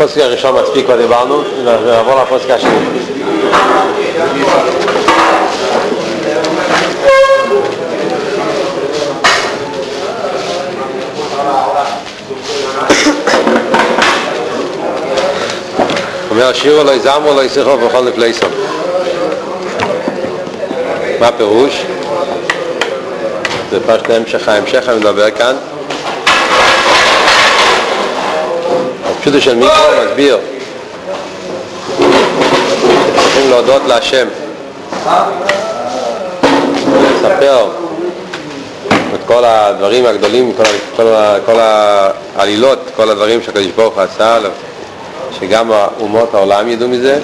הפוסק הראשון מספיק כבר דיברנו, נעבור לפוסק השני. אומר שירו לא יזמו לא ישיחו בכל נפלייסו מה הפירוש? זה פשוט המשך ההמשך אני מדבר כאן הפשוטו של מיקרו מסביר. צריכים להודות להשם. לספר את כל הדברים הגדולים, כל, כל, העלילות, כל הדברים שהקדוש ברוך הוא עשה שגם אומות העולם ידעו מזה.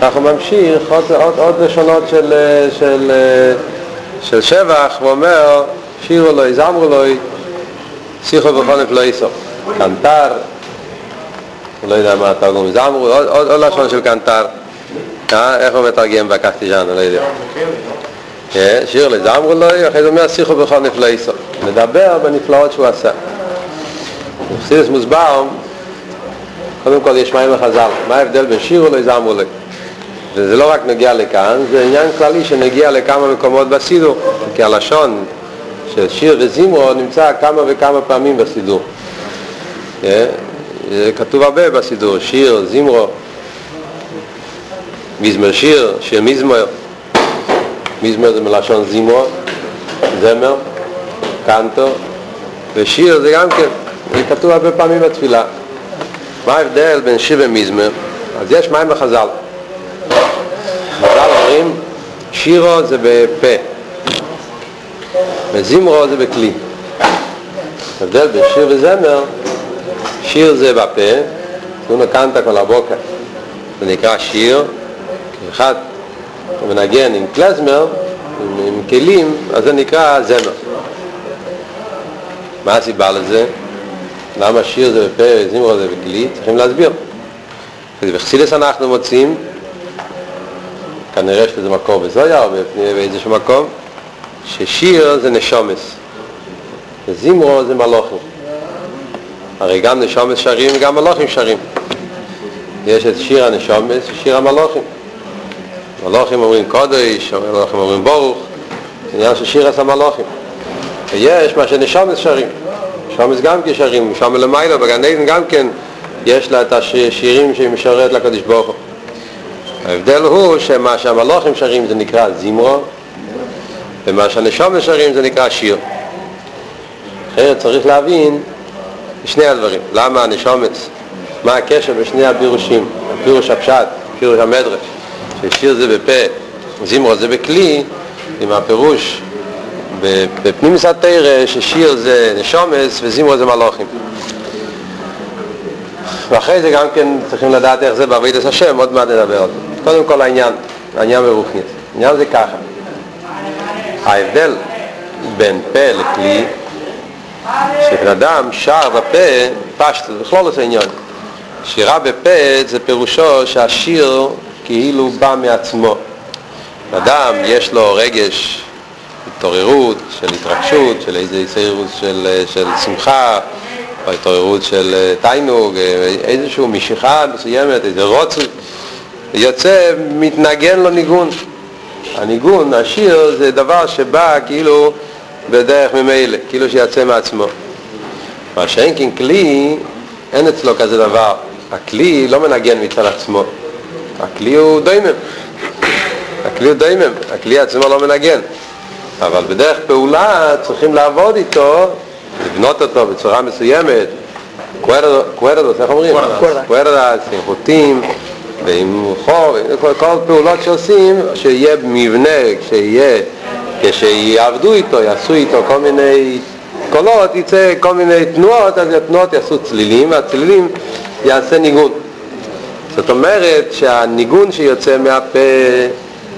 כך הוא ממשיך עוד, עוד, עוד לשונות של, של, של שבח ואומר שירו לו, זמרו לו, שיחו בכל נפלא איסו. קנטר, לא יודע מה התרגום, זמרו, עוד, עוד, לשון של קנטר? איך הוא מתרגם בקסטיג'אן, לא יודע. שיר לזמרו לו, אחרי זה אומר שיחו בכל נפלא איסו. מדבר בנפלאות שהוא עשה. בחסידס מוסבר קודם כל יש מים לחז"ל, מה ההבדל בין שיר ולא יזמרו לי? וזה לא רק נגיע לכאן, זה עניין כללי שנגיע לכמה מקומות בסידור, כי הלשון של שיר וזמרו נמצא כמה וכמה פעמים בסידור. כתוב הרבה בסידור, שיר, זמרו, מזמר שיר, שיר מזמר, מזמר זה מלשון זמרו, זמר, קנטו, ושיר זה גם כן, זה כתוב הרבה פעמים בתפילה. מה ההבדל בין שיר ומזמר? אז יש מים בחז"ל. חז"ל אומרים, שירו זה בפה, וזמרו זה בכלי. ההבדל בין שיר וזמר, שיר זה בפה, הוא נקנת כל הבוקר, זה נקרא שיר, אחד מנגן עם קלזמר, עם, עם כלים, אז זה נקרא זמר. מה הסיבה לזה? למה שיר זה בפה, זמרו זה בכלי, צריכים להסביר. בחסידס אנחנו מוצאים, כנראה שזה מקור בזויה או באיזשהו מקום, ששיר זה נשומס, וזמרו זה מלוכים. הרי גם נשומס שרים וגם מלוכים שרים. יש את שיר הנשומס ושיר המלוכים. מלוכים אומרים קודש, מלוכים אומרים ברוך, עניין של שיר עשה מלוכים. ויש מה שנשומס שרים. שומס גם כשרים, שם למעלה, בגן עדן גם כן יש לה את השירים שהיא משרת לקדוש ברוך הוא. ההבדל הוא שמה שהמלוכים שרים זה נקרא זמרו, ומה שהנשום שרים זה נקרא שיר. אחרת צריך להבין שני הדברים. למה הנשומץ? מה הקשר בשני הפירושים? הפירוש הפשט, פירוש המדרש, ששיר זה בפה, זמרו זה בכלי, עם הפירוש בפנים סתר ששיר זה נשומס וזמרו זה מלוכים ואחרי זה גם כן צריכים לדעת איך זה בעבידת השם, עוד מעט נדבר על זה קודם כל העניין, העניין ברוכנית העניין זה ככה ההבדל בין פה לכלי שבן אדם שר בפה פשט, בכלול את העניין שירה בפה זה פירושו שהשיר כאילו בא מעצמו אדם יש לו רגש התעוררות, של התרגשות, של איזה התעוררות של, של שמחה, או התעוררות של תיינוג, איזושהי משיכה מסוימת, איזה רוצות, יוצא, מתנגן לו ניגון. הניגון, השיר, זה דבר שבא כאילו בדרך ממילא, כאילו שיצא מעצמו. מה שאין כן כלי, אין אצלו כזה דבר. הכלי לא מנגן מצד עצמו. הכלי הוא דיימם. הכלי הוא דיימם, הכלי עצמו לא מנגן. אבל בדרך פעולה צריכים לעבוד איתו, לבנות אותו בצורה מסוימת, קוורדוס, איך אומרים? קוורדוס, עם חוטים ועם חור, כל, פעולות שעושים, שיהיה מבנה, כשיהיה, כשיעבדו איתו, יעשו איתו כל מיני קולות, יצא כל מיני תנועות, אז התנועות יעשו צלילים, והצלילים יעשה ניגון. זאת אומרת שהניגון שיוצא מהפה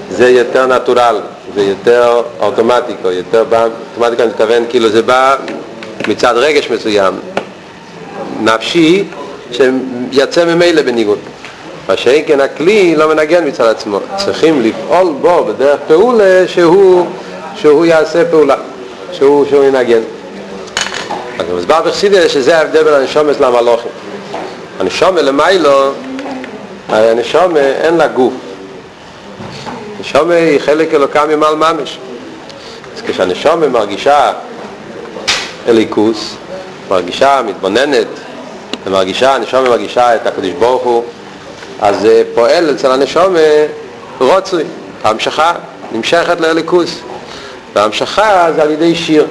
זה יותר נטורל, זה יותר אוטומטיקו, יותר בא, אוטומטיקו אני מתכוון, כאילו זה בא מצד רגש מסוים, נפשי, שיצא ממילא בניגוד. מה שאין כן הכלי לא מנגן מצד עצמו, צריכים לפעול בו בדרך פעולה שהוא, שהוא יעשה פעולה, שהוא, שהוא ינגן. אז מוסבר בחסידס שזה ההבדל בין הנשומס למלוכים. הנשומה למיילו, הנשומה אין לה גוף. הנשומה היא חלק אלוקה ממעל ממש. אז כשהנשומה מרגישה אליקוס, מרגישה, מתבוננת, ומרגישה, הנשומה מרגישה את הקדוש ברוך הוא, אז זה פועל אצל הנשומה רוצוי, המשכה, נמשכת לאליקוס. והמשכה זה על ידי שיר.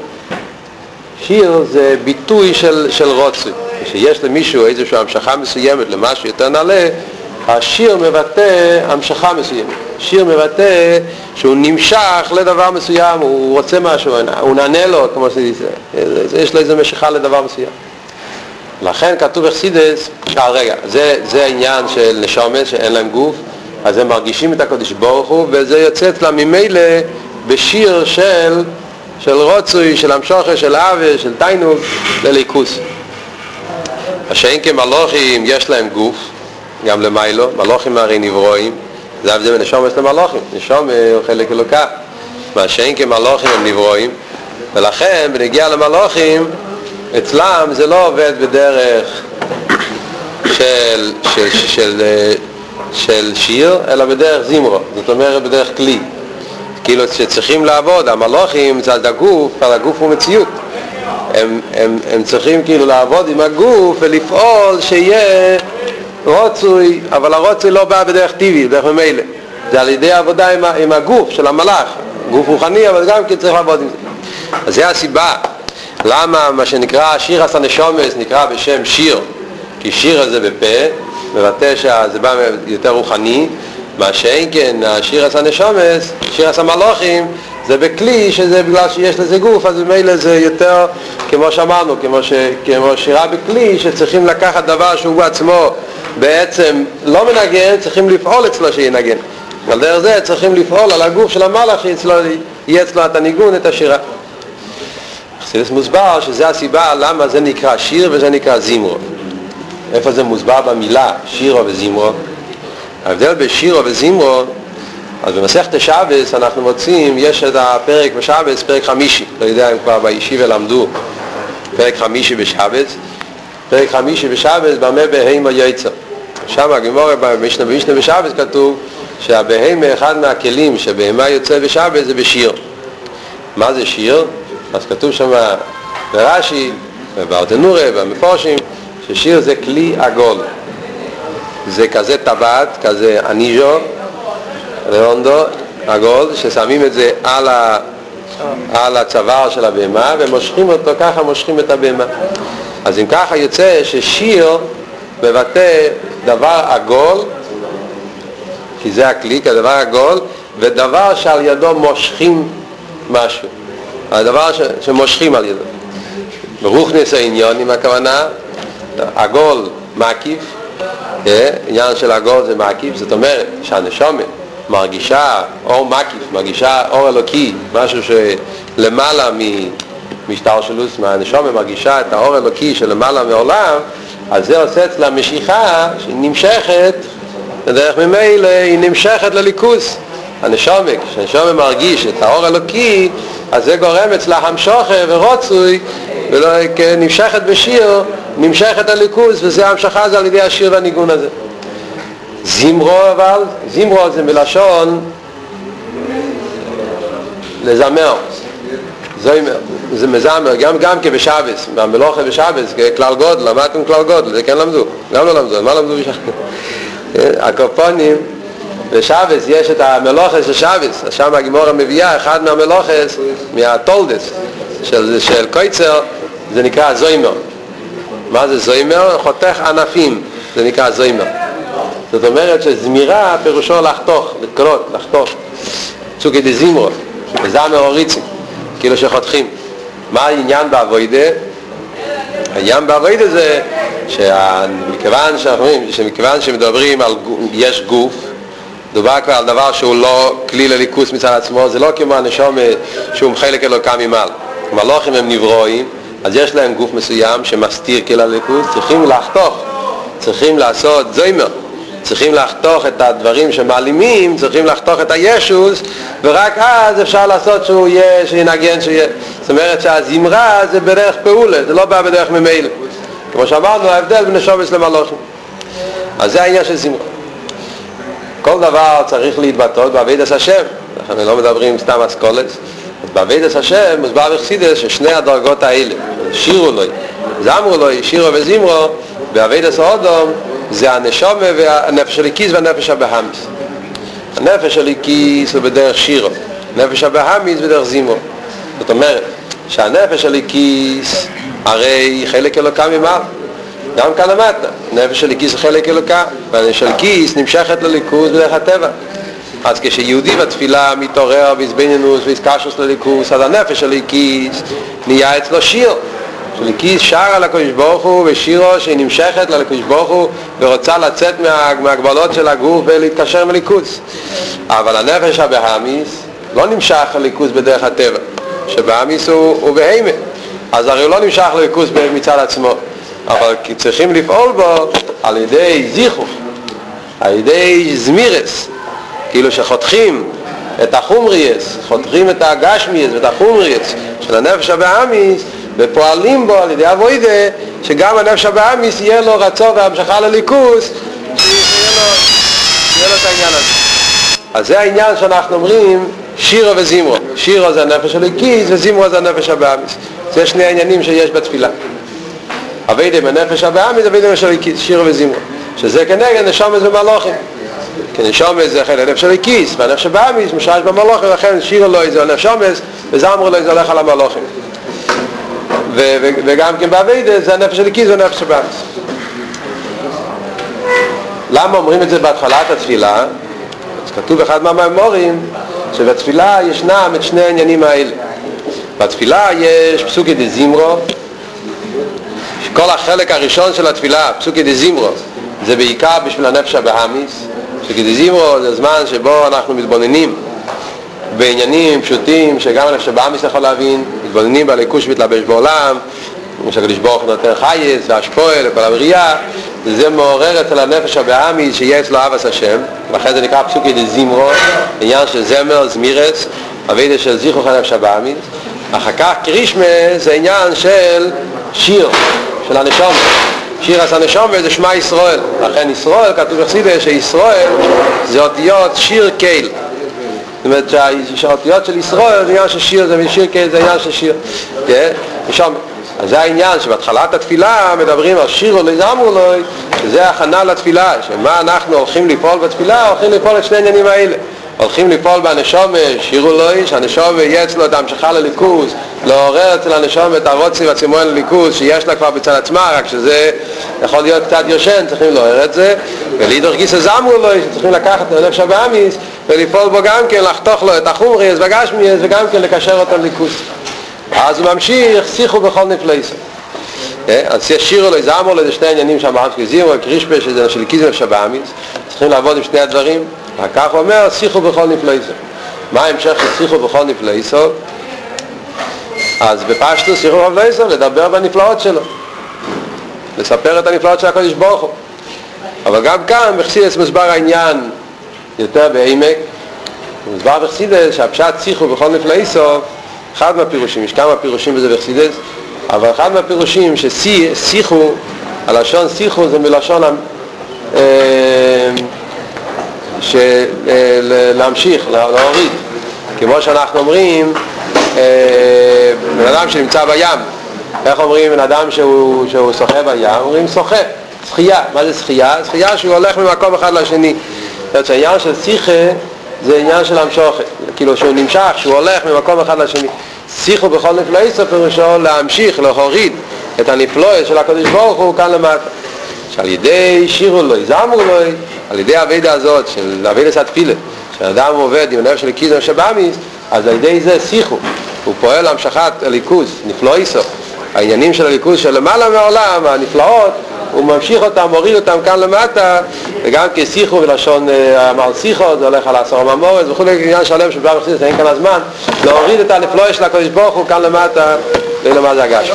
שיר זה ביטוי של, של רוצוי. כשיש למישהו איזושהי המשכה מסוימת למשהו יותר נעלה, השיר מבטא המשכה מסוימת. שיר מבטא שהוא נמשך לדבר מסוים, הוא רוצה משהו, הוא נענה לו, כמו שזה, יש לו איזו משיכה לדבר מסוים. לכן כתוב אכסידס, אה רגע, זה, זה העניין של נשומת שאין להם גוף, אז הם מרגישים את הקדוש ברוך הוא, וזה יוצא אצלם ממילא בשיר של, של רוצוי, של המשוכה, של אבי, של תיינוג, לליכוס. השאין כמלוכים יש להם גוף, גם למיילו, מלוכים הרי נברואים, זה ההבדל בין נשום למלוכים, נשום הוא חלק אלוקה, מה שאין כמלוכים הם נברואים, ולכן בנגיע למלוכים, אצלם זה לא עובד בדרך של, של, של, של, של שיר, אלא בדרך זימרו, זאת אומרת בדרך כלי. כאילו שצריכים לעבוד, המלוכים מצד הגוף, על הגוף הוא מציאות. הם, הם, הם צריכים כאילו לעבוד עם הגוף ולפעול שיהיה רוצוי, אבל הרוצוי לא בא בדרך טבעי, בדרך ממילא. זה על ידי עבודה עם, עם הגוף של המלאך, גוף רוחני, אבל גם כן צריך לעבוד עם זה. אז זה הסיבה למה מה שנקרא שיר הסנשומס נקרא בשם שיר, כי שיר הזה בפה, מבטא שזה בא יותר רוחני, מה שאין כן, השיר עשה נשומס, שיר עשה מלוכים, זה בכלי שזה בגלל שיש לזה גוף, אז ממילא זה יותר, כמו שאמרנו, כמו, ש, כמו שירה בכלי, שצריכים לקחת דבר שהוא עצמו בעצם לא מנגן, צריכים לפעול אצלו שינגן. על דרך זה צריכים לפעול על הגוף של המלאך שיהיה אצלו את הניגון, את השירה. חסידס מוסבר שזה הסיבה למה זה נקרא שיר וזה נקרא זימרו. איפה זה מוסבר במילה שירו וזימרו? ההבדל בשירו וזימרו, אז במסכת השבס אנחנו מוצאים, יש את הפרק בשבס, פרק חמישי, לא יודע אם כבר בישיבה למדו, פרק חמישי בשבס, פרק חמישי בשבס, במה בהימה יצר. שם הגמור במשנה במשנה בשבס כתוב שהבהמה אחד מהכלים שבהמה יוצא בשבס זה בשיר. מה זה שיר? אז כתוב שם ברש"י, ובארתנורה, במפורשים, ששיר זה כלי עגול. זה כזה טבעת, כזה אניז'ו, רונדו, עגול, ששמים את זה על, ה, על הצוואר של הבהמה ומושכים אותו, ככה מושכים את הבהמה. אז אם ככה יוצא ששיר מבטא דבר עגול, כי זה הכלי, כדבר עגול, ודבר שעל ידו מושכים משהו. הדבר ש, שמושכים על ידו. ברוכנס העניון עם הכוונה, עגול מקיף, עניין של עגול זה מקיף, זאת אומרת שהנשומת מרגישה אור מקיף, מרגישה אור אלוקי, משהו שלמעלה משטר שלוס, מהנשומת מרגישה את האור אלוקי שלמעלה מעולם, אז זה עושה אצלה משיכה שהיא נמשכת, בדרך ממילא היא נמשכת לליכוס. הנשומת, כשהנשומת מרגיש את האור אלוקי, אז זה גורם אצלה המשוכה ורוצוי, ולא נמשכת בשיר, נמשכת הליכוז, וזה המשכה זה על ידי השיר והניגון הזה. זימרו אבל, זימרו זה מלשון לזמר, זוימר, זה מזמר, גם, גם כבשבס, במלוכה בשבס, כלל גודל, למדתם כלל גודל, זה כן למדו, גם לא למדו, מה למדו בשבס? הקופונים בשבס יש את המלוכס של שבס, שם הגימורה מביאה אחד מהמלוכס, מהטולדס של, של קויצר, זה נקרא זוימר. מה זה זוימר? חותך ענפים, זה נקרא זוימר. זאת אומרת שזמירה פירושו לחתוך, לקרות, לחתוך. צוקי דזימרו, זמר אוריצי, כאילו שחותכים. מה העניין באבוידה? העניין באבוידה זה שמכיוון שאנחנו רואים, שמכיוון שמדברים על יש גוף, דובר כבר על דבר שהוא לא כלי לליכוס מצד עצמו, זה לא כמו הנשום שהוא חלק אלוקה ממעל. מלוכים הם נברואים, אז יש להם גוף מסוים שמסתיר כלי לליכוס, צריכים לחתוך, צריכים לעשות זוימר, צריכים לחתוך את הדברים שמעלימים, צריכים לחתוך את הישוס, ורק אז אפשר לעשות שהוא יהיה, שינגן, שיהיה. זאת אומרת שהזמרה זה בדרך פעולה, זה לא בא בדרך ממילא. כמו שאמרנו, ההבדל בין נשומס למלוכים. אז זה העניין של זמרה. כל דבר צריך להתבטאות בעבידת השם, אנחנו לא מדברים סתם אסכולס. בעבידת השם מוסבר בחסידס ששני הדרגות האלה, שירו לוי, זמרו לוי, שירו וזמרו, בעבידת האודום זה הנשום והנפש הליקיס והנפש הבהמיס. הנפש הליקיס הוא בדרך שירו, נפש הבהמיס בדרך זמרו. זאת אומרת, שהנפש הליקיס הרי חלק אלוקה ממעל. גם כאן למטה, נפש של כיס חלק אלוקה, והנפש של כיס נמשכת לליכוז בדרך הטבע. אז כשיהודי בתפילה מתעורר בעזבנינוס ואיסקשוס לליכוס, אז הנפש של כיס נהיה אצלו שיר. של כיס שר על הקדוש ברוך הוא ושירו שהיא נמשכת לקדוש ברוך הוא ורוצה לצאת מה, מהגבלות של הגוף ולהתקשר עם הליכוס. אבל הנפש הבהמיס לא נמשך לליכוס בדרך הטבע, שבהמיס הוא, הוא בהימה. אז הרי הוא לא נמשך לליכוס מצד עצמו. אבל צריכים לפעול בו על ידי זיכוך, על ידי זמירס, כאילו שחותכים את החומריאס, חותכים את הגשמיאס ואת החומריאס של הנפש הבאמיס ופועלים בו על ידי אבוידה שגם הנפש הבאמיס יהיה לו רצון והמשכה לליכוס שיהיה לו, לו את העניין הזה. אז זה העניין שאנחנו אומרים שירו וזימרו. שירו זה הנפש הליקיס וזימרו זה הנפש הבאמיס. זה שני העניינים שיש בתפילה. אביידה בנפש הבאמיס, אביידה של שיר וזמרו, שזה כנגד נשומס במלוכים. כי נשומס זה חלק הנפש הכיס, והנפש הבאמיס משרש במלוכים, לכן שיר לו איזה נשומס, וזמרו לו איזה הולך על המלוכים. וגם כן באביידה זה הנפש הכיס והנפש הבאמיס. למה אומרים את זה בהתחלת התפילה? אז כתוב באחד מהמאמורים שבתפילה ישנם את שני העניינים האלה. בתפילה יש פסוקי דזימרו, כל החלק הראשון של התפילה, פסוקי דזימרו, זה בעיקר בשביל הנפש הבאמיס. פסוקי דזימרו זה זמן שבו אנחנו מתבוננים בעניינים פשוטים שגם הנפש הבאמיס יכול להבין, מתבוננים בליכוש מתלבש בעולם, כמו שהקדוש ברוך הוא נותן חייס והשפועל וכל הבריאה, וזה מעורר אצל הנפש הבאמיס שיהיה אצלו אבס השם, ואחרי זה נקרא פסוקי דזימרו, עניין של זמר, זמירס, אבידה של זיכרוך הנפש הבאמיס. אחר כך קרישמה זה עניין של שיר, של הנשום. שיר עשה נשום זה שמע ישראל. לכן ישראל כתוב בחסידה שישראל זה אותיות שיר קייל. זאת אומרת שהאותיות של ישראל זה עניין של שיר זה שיר קייל זה עניין של שיר. כן? נשום. אז זה העניין שבהתחלת התפילה מדברים על שיר אולי זמרו אולי שזה הכנה לתפילה שמה אנחנו הולכים לפעול בתפילה הולכים לפעול את שני העניינים האלה הולכים לפעול בנשום שירו לוי שהנשום יהיה אצלו את ההמשכה לליכוז לעורר אצל הנשום את הרוצי והצימון לליכוז שיש לה כבר בצד עצמה רק שזה יכול להיות קצת יושן צריכים לעורר את זה ולידור גיסא זמרו לוי שצריכים לקחת את הנפש הבאמיס ולפעול בו גם כן לחתוך לו את החומריאס והגשמיאס וגם כן לקשר אותו לליכוז. אז הוא ממשיך שיחו בכל נפלאיסו אז שירו לו, זמרו לו, זה שני עניינים שאמרנו כזירו, קרישפה שזה של קיזם שבאמיס צריכים לעבוד עם שני הדברים וכך הוא אומר, שיחו בכל נפלאיסו. מה ההמשך של שיחו בכל נפלאיסו? אז בפשטו שיחו בכל נפלאיסו, לדבר בנפלאות שלו. לספר את הנפלאות של הקודש ברוך הוא. אבל גם כאן בחסידס מוסבר העניין יותר בעמק. מוסבר בחסידס שהפשט שיחו בכל נפלאיסו, אחד מהפירושים, יש כמה פירושים בזה בחסידס, אבל אחד מהפירושים ששיחו, הלשון שיחו זה מלשון להמשיך, להוריד כמו שאנחנו אומרים בן אדם שנמצא בים איך אומרים בן אדם שהוא, שהוא שוחה בים? אומרים שוחה, שחייה, מה זה שחייה? שחייה שהוא הולך ממקום אחד לשני זאת אומרת שהעניין של שיחה זה עניין של המשוכת כאילו שהוא נמשך, שהוא הולך ממקום אחד לשני שיחו בכל נפלאי ספר ראשון להמשיך, להוריד את הנפלאות של הקדוש ברוך הוא כאן למטה שעל ידי שירו לוי, זמרו לוי, על ידי הווידה הזאת של הווידה סתפילה, שאדם עובד עם הנפש של קיזם שבאמיס, אז על ידי זה שיחו, הוא פועל להמשכת הליכוז, נפלא איסו, העניינים של הליכוז של למעלה מהעולם, הנפלאות, הוא ממשיך אותם, מוריד אותם כאן למטה, וגם כשיחו בלשון המעל שיחו, זה הולך על עשור הממורת וכולי, עניין שלם שבא מחסידת, אין כאן הזמן, להוריד את הנפלאות של הקדוש ברוך הוא כאן למטה, ולמה זה הגשם.